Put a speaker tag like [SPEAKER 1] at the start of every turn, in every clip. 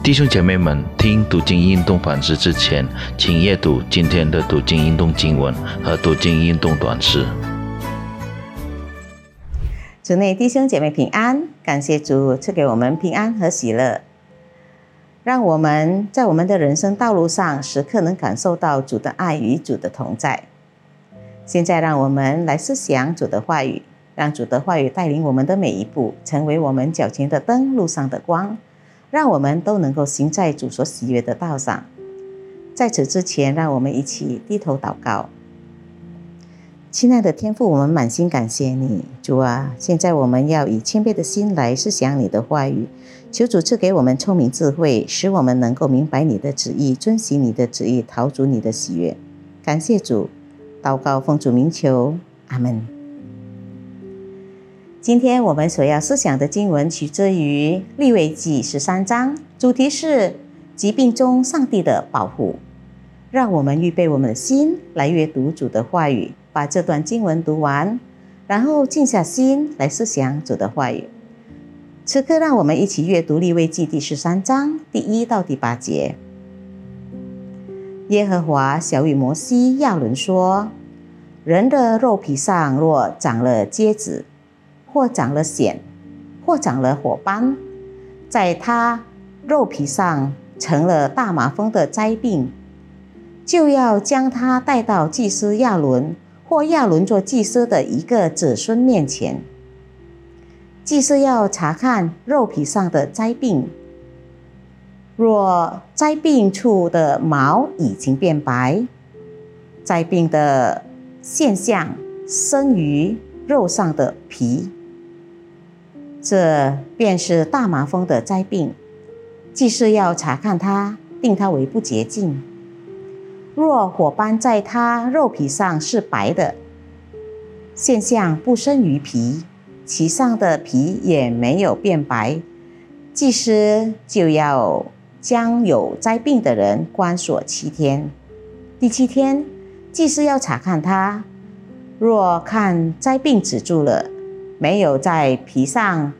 [SPEAKER 1] 弟兄姐妹们，听读经运动反思之前，请阅读今天的读经运动经文和读经运动短诗。
[SPEAKER 2] 主内弟兄姐妹平安，感谢主赐给我们平安和喜乐，让我们在我们的人生道路上时刻能感受到主的爱与主的同在。现在，让我们来思想主的话语，让主的话语带领我们的每一步，成为我们脚前的灯，路上的光。让我们都能够行在主所喜悦的道上。在此之前，让我们一起低头祷告。亲爱的天父，我们满心感谢你，主啊！现在我们要以谦卑的心来思想你的话语，求主赐给我们聪明智慧，使我们能够明白你的旨意，遵行你的旨意，讨主你的喜悦。感谢主，祷告奉主名求，阿门。今天我们所要思想的经文取自于利未记十三章，主题是疾病中上帝的保护。让我们预备我们的心来阅读主的话语，把这段经文读完，然后静下心来思想主的话语。此刻，让我们一起阅读利未记第十三章第一到第八节。耶和华小与摩西、亚伦说：“人的肉皮上若长了疖子，或长了癣，或长了火斑，在他肉皮上成了大麻风的灾病，就要将他带到祭司亚伦或亚伦做祭司的一个子孙面前。祭司要查看肉皮上的灾病，若灾病处的毛已经变白，灾病的现象生于肉上的皮。这便是大麻风的灾病，祭司要查看它，定它为不洁净。若火斑在它肉皮上是白的，现象不生于皮，其上的皮也没有变白，祭司就要将有灾病的人关锁七天。第七天，祭司要查看它，若看灾病止住了。没有在皮上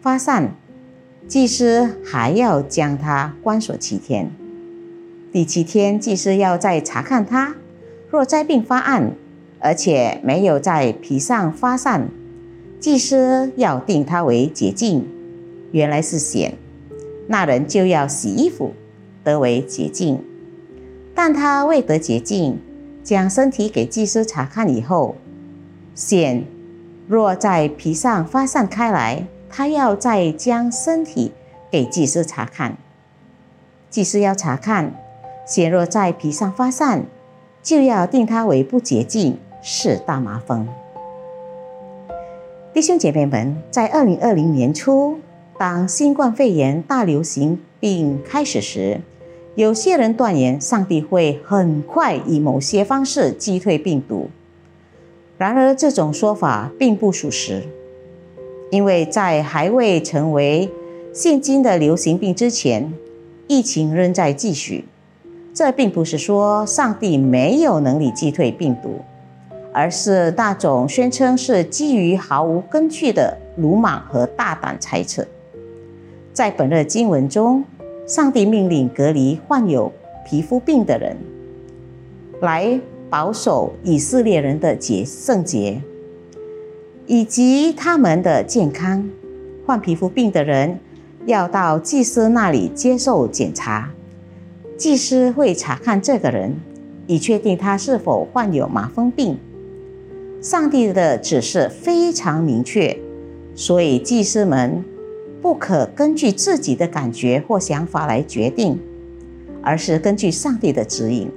[SPEAKER 2] 发散，祭司还要将它关锁七天。第七天，祭司要再查看它，若灾病发暗，而且没有在皮上发散，祭司要定它为洁净。原来是癣，那人就要洗衣服，得为洁净。但他未得洁净，将身体给祭司查看以后，癣。若在皮上发散开来，他要再将身体给祭司查看。祭司要查看，血若在皮上发散，就要定他为不洁净，是大麻风。弟兄姐妹们，在二零二零年初，当新冠肺炎大流行病开始时，有些人断言上帝会很快以某些方式击退病毒。然而，这种说法并不属实，因为在还未成为现今的流行病之前，疫情仍在继续。这并不是说上帝没有能力击退病毒，而是那种宣称是基于毫无根据的鲁莽和大胆猜测。在本日经文中，上帝命令隔离患有皮肤病的人，来。保守以色列人的洁圣洁，以及他们的健康。患皮肤病的人要到祭司那里接受检查，祭司会查看这个人，以确定他是否患有麻风病。上帝的指示非常明确，所以祭司们不可根据自己的感觉或想法来决定，而是根据上帝的指引。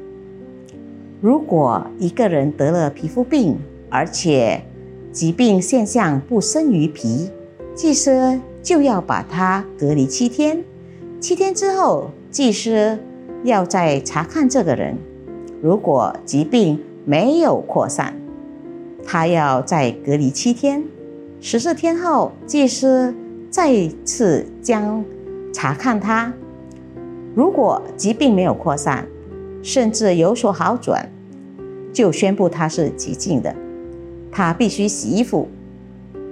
[SPEAKER 2] 如果一个人得了皮肤病，而且疾病现象不生于皮，祭师就要把他隔离七天。七天之后，祭师要再查看这个人。如果疾病没有扩散，他要再隔离七天。十四天后，祭师再次将查看他。如果疾病没有扩散，甚至有所好转，就宣布他是洁净的，他必须洗衣服。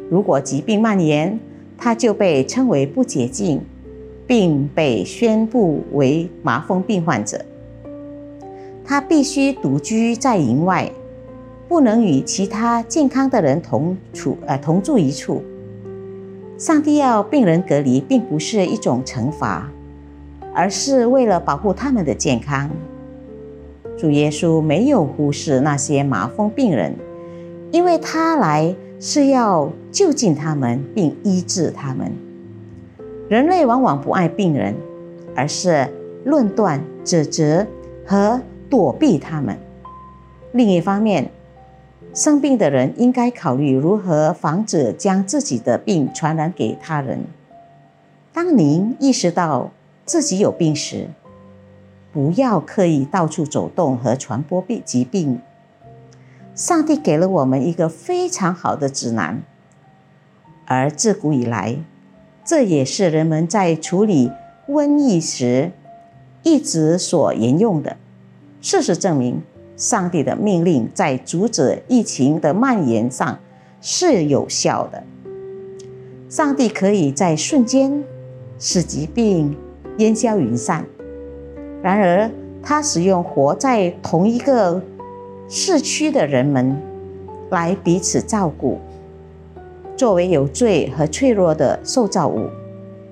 [SPEAKER 2] 如果疾病蔓延，他就被称为不洁净，并被宣布为麻风病患者。他必须独居在营外，不能与其他健康的人同处呃同住一处。上帝要病人隔离，并不是一种惩罚，而是为了保护他们的健康。主耶稣没有忽视那些麻风病人，因为他来是要就近他们并医治他们。人类往往不爱病人，而是论断、指责和躲避他们。另一方面，生病的人应该考虑如何防止将自己的病传染给他人。当您意识到自己有病时，不要刻意到处走动和传播病疾病。上帝给了我们一个非常好的指南，而自古以来，这也是人们在处理瘟疫时一直所沿用的。事实证明，上帝的命令在阻止疫情的蔓延上是有效的。上帝可以在瞬间使疾病烟消云散。然而，他使用活在同一个市区的人们来彼此照顾。作为有罪和脆弱的受造物，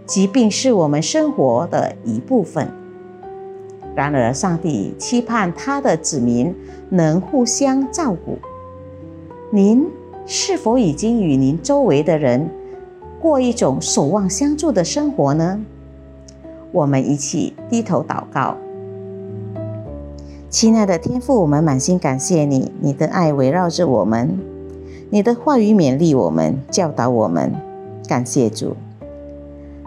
[SPEAKER 2] 疾病是我们生活的一部分。然而，上帝期盼他的子民能互相照顾。您是否已经与您周围的人过一种守望相助的生活呢？我们一起低头祷告，亲爱的天父，我们满心感谢你，你的爱围绕着我们，你的话语勉励我们，教导我们。感谢主，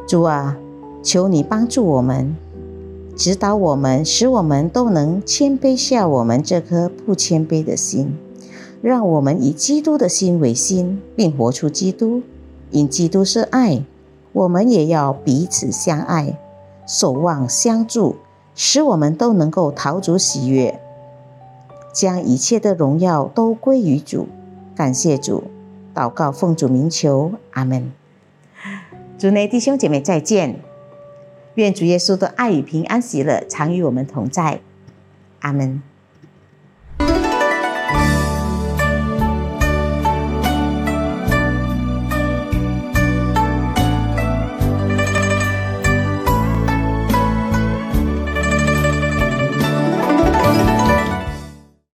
[SPEAKER 2] 主啊，求你帮助我们，指导我们，使我们都能谦卑下我们这颗不谦卑的心，让我们以基督的心为心，并活出基督。因基督是爱，我们也要彼此相爱。守望相助，使我们都能够逃足喜悦，将一切的荣耀都归于主。感谢主，祷告奉主名求，阿门。主内弟兄姐妹再见，愿主耶稣的爱与平安喜乐常与我们同在，阿门。